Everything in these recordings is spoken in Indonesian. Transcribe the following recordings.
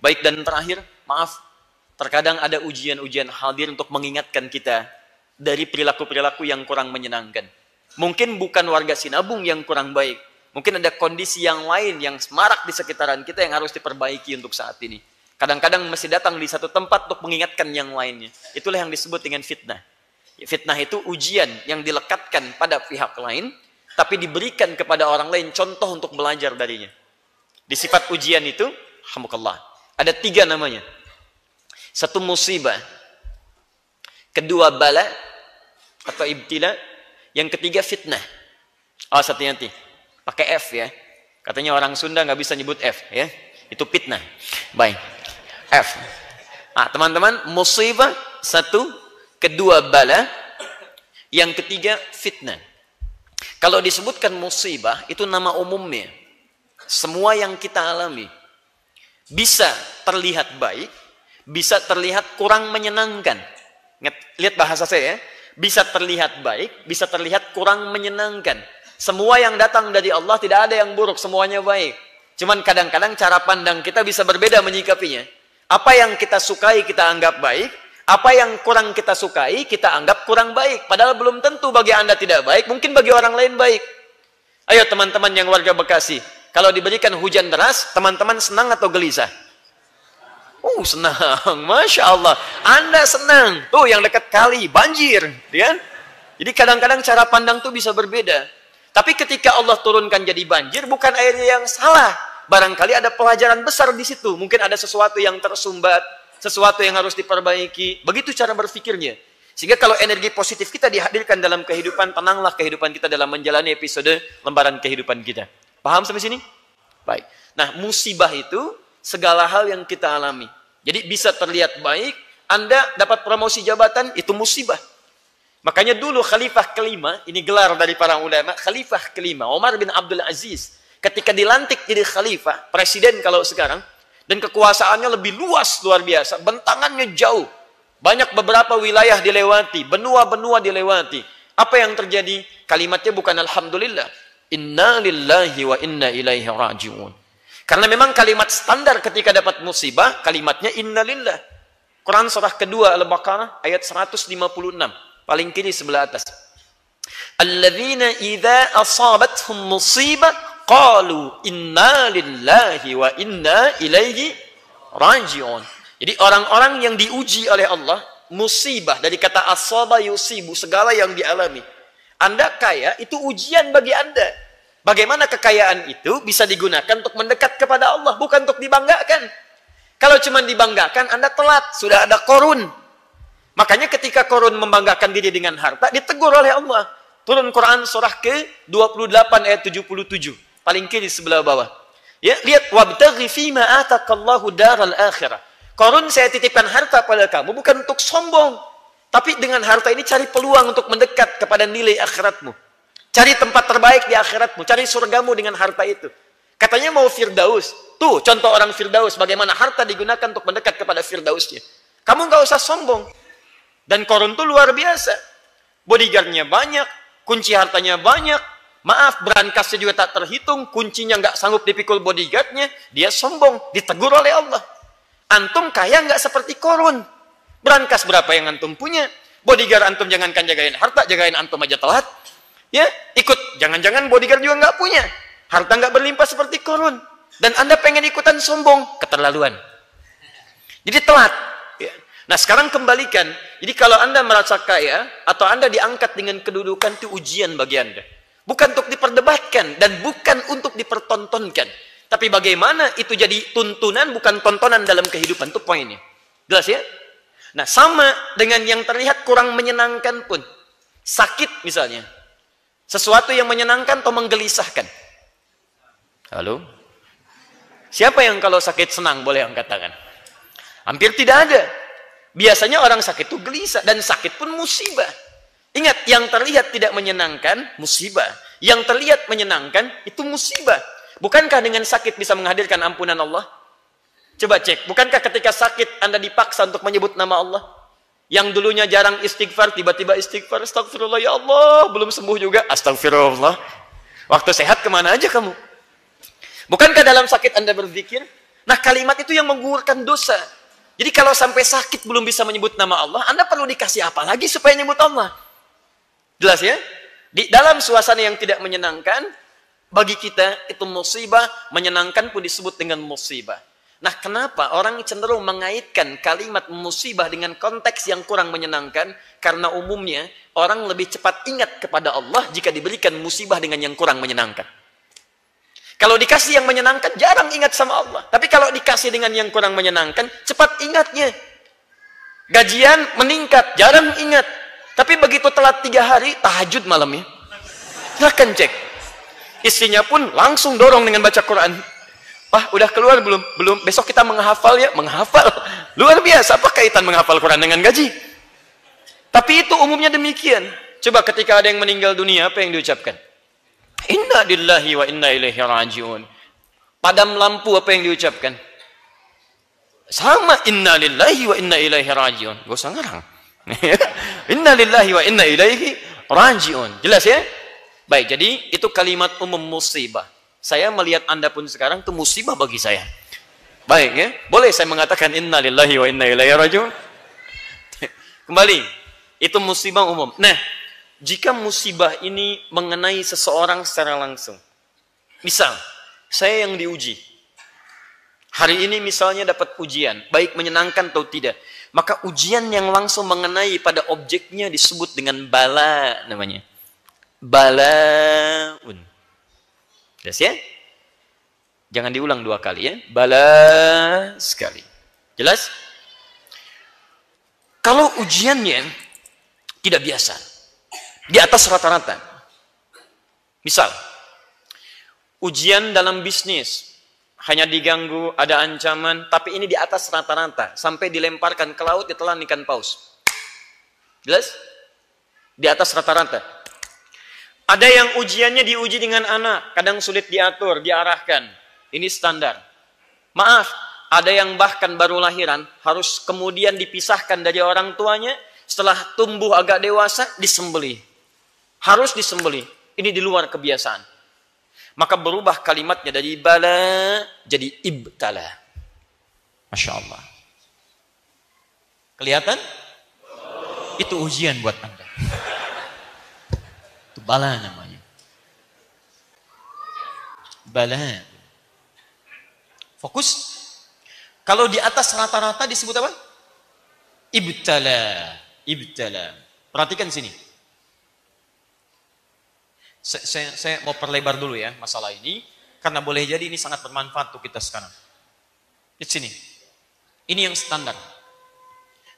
Baik dan terakhir, maaf, terkadang ada ujian-ujian hadir untuk mengingatkan kita dari perilaku-perilaku yang kurang menyenangkan. Mungkin bukan warga Sinabung yang kurang baik. Mungkin ada kondisi yang lain yang semarak di sekitaran kita yang harus diperbaiki untuk saat ini. Kadang-kadang mesti datang di satu tempat untuk mengingatkan yang lainnya. Itulah yang disebut dengan fitnah. Fitnah itu ujian yang dilekatkan pada pihak lain, tapi diberikan kepada orang lain contoh untuk belajar darinya. Di sifat ujian itu, alhamdulillah, ada tiga namanya. Satu musibah. Kedua bala atau ibtila. Yang ketiga fitnah. Oh, satu nanti. Pakai F ya. Katanya orang Sunda nggak bisa nyebut F ya. Itu fitnah. Baik. F. Ah, teman-teman, musibah satu, kedua bala, yang ketiga fitnah. Kalau disebutkan musibah itu nama umumnya. Semua yang kita alami bisa terlihat baik, bisa terlihat kurang menyenangkan. Lihat bahasa saya ya. Bisa terlihat baik, bisa terlihat kurang menyenangkan. Semua yang datang dari Allah tidak ada yang buruk, semuanya baik. Cuman kadang-kadang cara pandang kita bisa berbeda menyikapinya. Apa yang kita sukai kita anggap baik, apa yang kurang kita sukai kita anggap kurang baik. Padahal belum tentu bagi Anda tidak baik, mungkin bagi orang lain baik. Ayo teman-teman yang warga Bekasi, kalau diberikan hujan deras, teman-teman senang atau gelisah? Oh senang, Masya Allah. Anda senang. Tuh yang dekat kali, banjir. Kan? Jadi kadang-kadang cara pandang tuh bisa berbeda. Tapi ketika Allah turunkan jadi banjir, bukan airnya yang salah. Barangkali ada pelajaran besar di situ. Mungkin ada sesuatu yang tersumbat, sesuatu yang harus diperbaiki. Begitu cara berpikirnya. Sehingga kalau energi positif kita dihadirkan dalam kehidupan, tenanglah kehidupan kita dalam menjalani episode lembaran kehidupan kita. Paham sampai sini? Baik. Nah, musibah itu segala hal yang kita alami. Jadi bisa terlihat baik, Anda dapat promosi jabatan, itu musibah. Makanya dulu khalifah kelima, ini gelar dari para ulama, khalifah kelima, Umar bin Abdul Aziz, ketika dilantik jadi khalifah, presiden kalau sekarang, dan kekuasaannya lebih luas luar biasa, bentangannya jauh. Banyak beberapa wilayah dilewati, benua-benua dilewati. Apa yang terjadi? Kalimatnya bukan Alhamdulillah. Inna lillahi wa inna ilaihi raji'un. Karena memang kalimat standar ketika dapat musibah, kalimatnya innalillah. Quran surah kedua Al-Baqarah ayat 156. Paling kiri sebelah atas. Alladzina idza asabathum musibah qalu inna lillahi wa inna ilaihi raji'un. Jadi orang-orang yang diuji oleh Allah, musibah dari kata asaba yusibu, segala yang dialami. Anda kaya, itu ujian bagi Anda. Bagaimana kekayaan itu bisa digunakan untuk mendekat kepada Allah, bukan untuk dibanggakan. Kalau cuma dibanggakan, Anda telat, sudah ada korun. Makanya ketika korun membanggakan diri dengan harta, ditegur oleh Allah. Turun Quran surah ke-28 ayat 77. Paling kiri sebelah bawah. Ya, lihat wabtaghi fima daral akhirah. Korun saya titipkan harta pada kamu bukan untuk sombong, tapi dengan harta ini cari peluang untuk mendekat kepada nilai akhiratmu. Cari tempat terbaik di akhiratmu. Cari surgamu dengan harta itu. Katanya mau Firdaus. Tuh contoh orang Firdaus. Bagaimana harta digunakan untuk mendekat kepada Firdausnya. Kamu nggak usah sombong. Dan korun itu luar biasa. Bodyguardnya banyak. Kunci hartanya banyak. Maaf, berankasnya juga tak terhitung. Kuncinya nggak sanggup dipikul bodyguardnya. Dia sombong. Ditegur oleh Allah. Antum kaya nggak seperti korun. Berankas berapa yang antum punya? Bodyguard antum jangankan jagain harta, jagain antum aja telat. Ya, ikut. Jangan-jangan bodyguard juga nggak punya. Harta nggak berlimpah seperti korun. Dan Anda pengen ikutan sombong. Keterlaluan. Jadi telat. Ya. Nah sekarang kembalikan. Jadi kalau Anda merasa kaya, atau Anda diangkat dengan kedudukan itu ujian bagi Anda. Bukan untuk diperdebatkan, dan bukan untuk dipertontonkan. Tapi bagaimana itu jadi tuntunan, bukan tontonan dalam kehidupan. Itu poinnya. Jelas ya? Nah sama dengan yang terlihat kurang menyenangkan pun. Sakit misalnya. Sesuatu yang menyenangkan atau menggelisahkan? Halo? Siapa yang kalau sakit senang boleh angkat tangan? Hampir tidak ada. Biasanya orang sakit itu gelisah dan sakit pun musibah. Ingat, yang terlihat tidak menyenangkan, musibah. Yang terlihat menyenangkan, itu musibah. Bukankah dengan sakit bisa menghadirkan ampunan Allah? Coba cek, bukankah ketika sakit Anda dipaksa untuk menyebut nama Allah? Yang dulunya jarang istighfar, tiba-tiba istighfar. Astagfirullah, ya Allah. Belum sembuh juga. Astagfirullah. Waktu sehat ke mana aja kamu? Bukankah dalam sakit Anda berzikir? Nah kalimat itu yang menggugurkan dosa. Jadi kalau sampai sakit belum bisa menyebut nama Allah, Anda perlu dikasih apa lagi supaya nyebut Allah? Jelas ya? Di dalam suasana yang tidak menyenangkan, bagi kita itu musibah, menyenangkan pun disebut dengan musibah. Nah, kenapa orang cenderung mengaitkan kalimat musibah dengan konteks yang kurang menyenangkan? Karena umumnya orang lebih cepat ingat kepada Allah jika diberikan musibah dengan yang kurang menyenangkan. Kalau dikasih yang menyenangkan, jarang ingat sama Allah. Tapi kalau dikasih dengan yang kurang menyenangkan, cepat ingatnya. Gajian meningkat, jarang ingat. Tapi begitu telat tiga hari, tahajud malamnya. Silahkan cek. Istrinya pun langsung dorong dengan baca Quran. Wah, udah keluar belum? Belum. Besok kita menghafal ya? Menghafal. Luar biasa. Apa kaitan menghafal Quran dengan gaji? Tapi itu umumnya demikian. Coba ketika ada yang meninggal dunia, apa yang diucapkan? Inna lillahi wa inna ilaihi rajiun. Padam lampu apa yang diucapkan? Sama inna lillahi wa inna ilaihi rajiun. Gak usah ngarang. inna lillahi wa inna ilaihi rajiun. Jelas ya? Baik, jadi itu kalimat umum musibah. Saya melihat Anda pun sekarang itu musibah bagi saya. Baik ya, boleh saya mengatakan inna lillahi wa inna ilaihi rajiun? Kembali, itu musibah umum. Nah, jika musibah ini mengenai seseorang secara langsung. Misal, saya yang diuji. Hari ini misalnya dapat ujian, baik menyenangkan atau tidak. Maka ujian yang langsung mengenai pada objeknya disebut dengan bala namanya. Balaun. Jelas ya? Jangan diulang dua kali ya. Bala sekali. Jelas? Kalau ujiannya tidak biasa. Di atas rata-rata. Misal, ujian dalam bisnis hanya diganggu, ada ancaman, tapi ini di atas rata-rata sampai dilemparkan ke laut ditelan ikan paus. Jelas? Di atas rata-rata. Ada yang ujiannya diuji dengan anak, kadang sulit diatur, diarahkan. Ini standar. Maaf, ada yang bahkan baru lahiran harus kemudian dipisahkan dari orang tuanya setelah tumbuh agak dewasa disembeli. Harus disembeli. Ini di luar kebiasaan. Maka berubah kalimatnya dari bala jadi ibtala. Masya Allah. Kelihatan? Itu ujian buat Anda. Bala namanya. Bala. Fokus. Kalau di atas rata-rata disebut apa? Ibtala. Ibtala. Perhatikan sini. Saya, saya, saya mau perlebar dulu ya masalah ini. Karena boleh jadi ini sangat bermanfaat untuk kita sekarang. Di sini. Ini yang standar.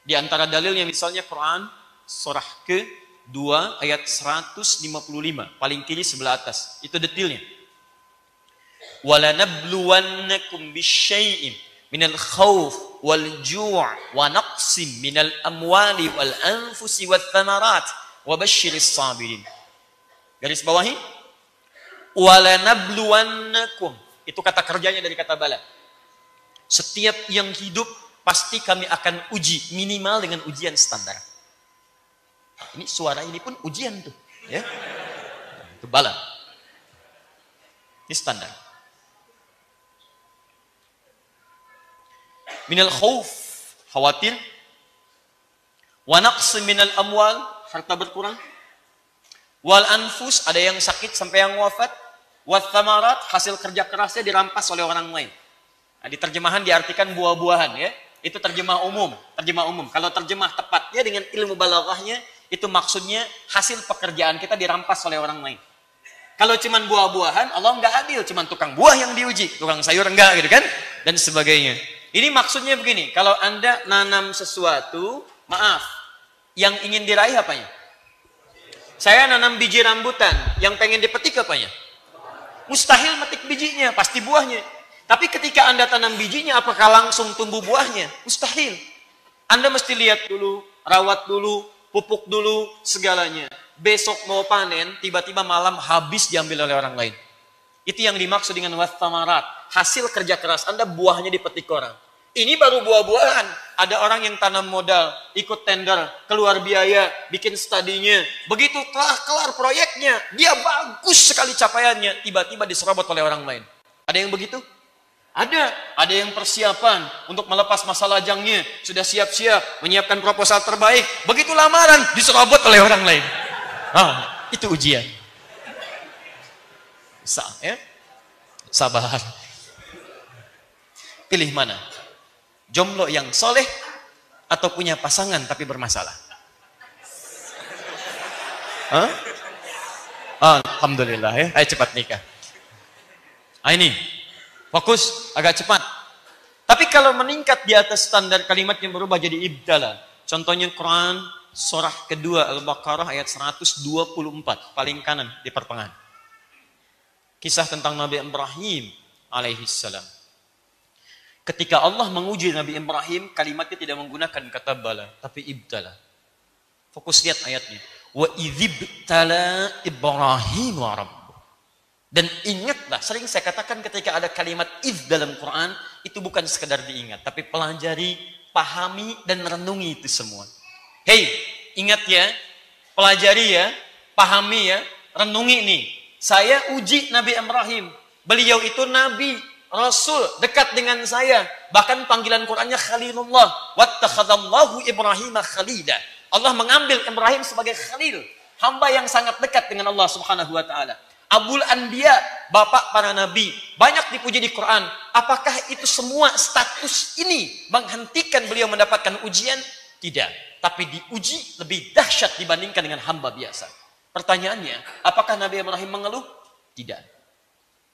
Di antara dalilnya misalnya Quran surah ke 2 ayat 155 paling kiri sebelah atas. Itu detailnya walanabluwannakum bisyai'in minal khawf wal ju' wa naqsim minal amwali wal anfusi wath thamarat wa basyiris sabirin. Garis bawahi. Walanabluwannakum. Itu kata kerjanya dari kata bala. Setiap yang hidup pasti kami akan uji minimal dengan ujian standar ini suara ini pun ujian tuh, ya. Itu bala. Ini standar. Minal khauf, khawatir. Wa naqs minal amwal, harta berkurang. Wal anfus, ada yang sakit sampai yang wafat. Wat thamarat, hasil kerja kerasnya dirampas oleh orang lain. Nah, di terjemahan diartikan buah-buahan ya. Itu terjemah umum, terjemah umum. Kalau terjemah tepatnya dengan ilmu balaghahnya itu maksudnya hasil pekerjaan kita dirampas oleh orang lain. Kalau cuma buah-buahan, Allah nggak adil, cuma tukang buah yang diuji, tukang sayur enggak gitu kan, dan sebagainya. Ini maksudnya begini, kalau anda nanam sesuatu, maaf, yang ingin diraih apanya? Saya nanam biji rambutan, yang pengen dipetik apanya? Mustahil metik bijinya, pasti buahnya. Tapi ketika anda tanam bijinya, apakah langsung tumbuh buahnya? Mustahil. Anda mesti lihat dulu, rawat dulu, pupuk dulu segalanya. Besok mau panen, tiba-tiba malam habis diambil oleh orang lain. Itu yang dimaksud dengan wathamarat. Hasil kerja keras Anda buahnya dipetik orang. Ini baru buah-buahan. Ada orang yang tanam modal, ikut tender, keluar biaya, bikin studinya. Begitu telah kelar proyeknya, dia bagus sekali capaiannya. Tiba-tiba diserobot oleh orang lain. Ada yang begitu? Ada, ada yang persiapan untuk melepas masa lajangnya, sudah siap-siap menyiapkan proposal terbaik. Begitu lamaran diserobot oleh orang lain. Ah, itu ujian. Sa ya? Sabar. Pilih mana? Jomblo yang soleh atau punya pasangan tapi bermasalah? Hah? Alhamdulillah ya. Ayo cepat nikah. Ah ini Fokus agak cepat. Tapi kalau meningkat di atas standar kalimat yang berubah jadi ibtala. Contohnya Quran surah kedua Al-Baqarah ayat 124 paling kanan di pertengahan. Kisah tentang Nabi Ibrahim alaihi salam. Ketika Allah menguji Nabi Ibrahim, kalimatnya tidak menggunakan kata bala, tapi ibtala. Fokus lihat ayatnya. Wa idzibtala Ibrahim wa dan ingatlah, sering saya katakan ketika ada kalimat if dalam Quran, itu bukan sekedar diingat, tapi pelajari, pahami, dan renungi itu semua. Hei, ingat ya, pelajari ya, pahami ya, renungi nih. Saya uji Nabi Ibrahim. Beliau itu Nabi, Rasul, dekat dengan saya. Bahkan panggilan Qurannya Khalilullah. Wattakhadallahu Ibrahim khalida. Allah mengambil Ibrahim sebagai khalil. Hamba yang sangat dekat dengan Allah subhanahu wa ta'ala. Abul Anbiya, bapak para nabi, banyak dipuji di Quran. Apakah itu semua status ini menghentikan beliau mendapatkan ujian? Tidak. Tapi diuji lebih dahsyat dibandingkan dengan hamba biasa. Pertanyaannya, apakah Nabi Ibrahim mengeluh? Tidak.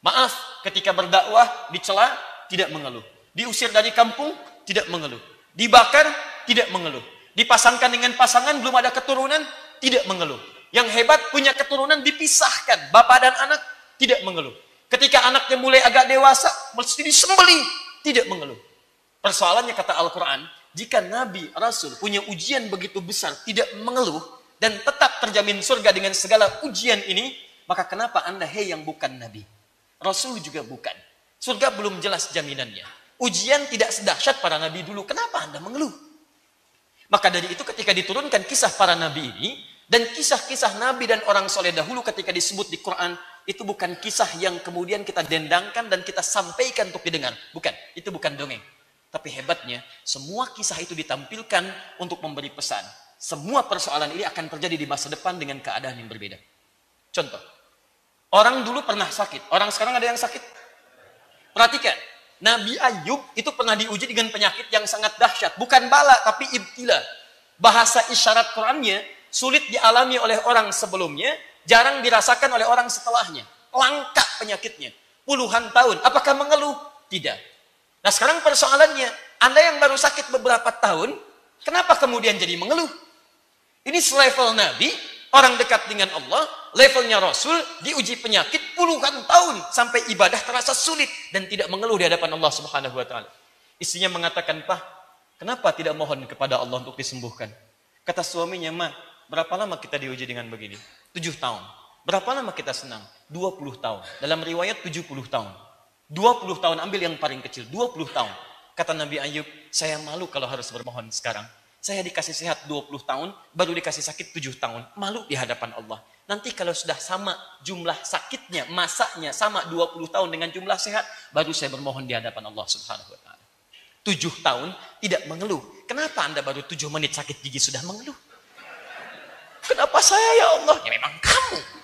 Maaf, ketika berdakwah dicela tidak mengeluh. Diusir dari kampung tidak mengeluh. Dibakar tidak mengeluh. Dipasangkan dengan pasangan belum ada keturunan tidak mengeluh yang hebat punya keturunan dipisahkan. Bapak dan anak tidak mengeluh. Ketika anaknya mulai agak dewasa, mesti disembeli. Tidak mengeluh. Persoalannya kata Al-Quran, jika Nabi, Rasul punya ujian begitu besar, tidak mengeluh, dan tetap terjamin surga dengan segala ujian ini, maka kenapa anda, hei yang bukan Nabi? Rasul juga bukan. Surga belum jelas jaminannya. Ujian tidak sedahsyat para Nabi dulu. Kenapa anda mengeluh? Maka dari itu ketika diturunkan kisah para Nabi ini, dan kisah-kisah Nabi dan orang soleh dahulu ketika disebut di Quran, itu bukan kisah yang kemudian kita dendangkan dan kita sampaikan untuk didengar. Bukan, itu bukan dongeng. Tapi hebatnya, semua kisah itu ditampilkan untuk memberi pesan. Semua persoalan ini akan terjadi di masa depan dengan keadaan yang berbeda. Contoh, orang dulu pernah sakit, orang sekarang ada yang sakit. Perhatikan, Nabi Ayub itu pernah diuji dengan penyakit yang sangat dahsyat. Bukan bala, tapi ibtila. Bahasa isyarat Qurannya, sulit dialami oleh orang sebelumnya, jarang dirasakan oleh orang setelahnya. Langka penyakitnya. Puluhan tahun. Apakah mengeluh? Tidak. Nah sekarang persoalannya, Anda yang baru sakit beberapa tahun, kenapa kemudian jadi mengeluh? Ini selevel Nabi, orang dekat dengan Allah, levelnya Rasul, diuji penyakit puluhan tahun, sampai ibadah terasa sulit, dan tidak mengeluh di hadapan Allah subhanahu wa ta'ala. Istrinya mengatakan, Pak, kenapa tidak mohon kepada Allah untuk disembuhkan? Kata suaminya, Ma, Berapa lama kita diuji dengan begini? Tujuh tahun. Berapa lama kita senang? Dua puluh tahun. Dalam riwayat tujuh puluh tahun. Dua puluh tahun ambil yang paling kecil. Dua puluh tahun. Kata Nabi Ayub, saya malu kalau harus bermohon sekarang. Saya dikasih sehat 20 tahun, baru dikasih sakit 7 tahun. Malu di hadapan Allah. Nanti kalau sudah sama jumlah sakitnya, masaknya sama 20 tahun dengan jumlah sehat, baru saya bermohon di hadapan Allah Subhanahu wa taala. 7 tahun tidak mengeluh. Kenapa Anda baru 7 menit sakit gigi sudah mengeluh? Kenapa saya ya Allah? Ya memang kamu.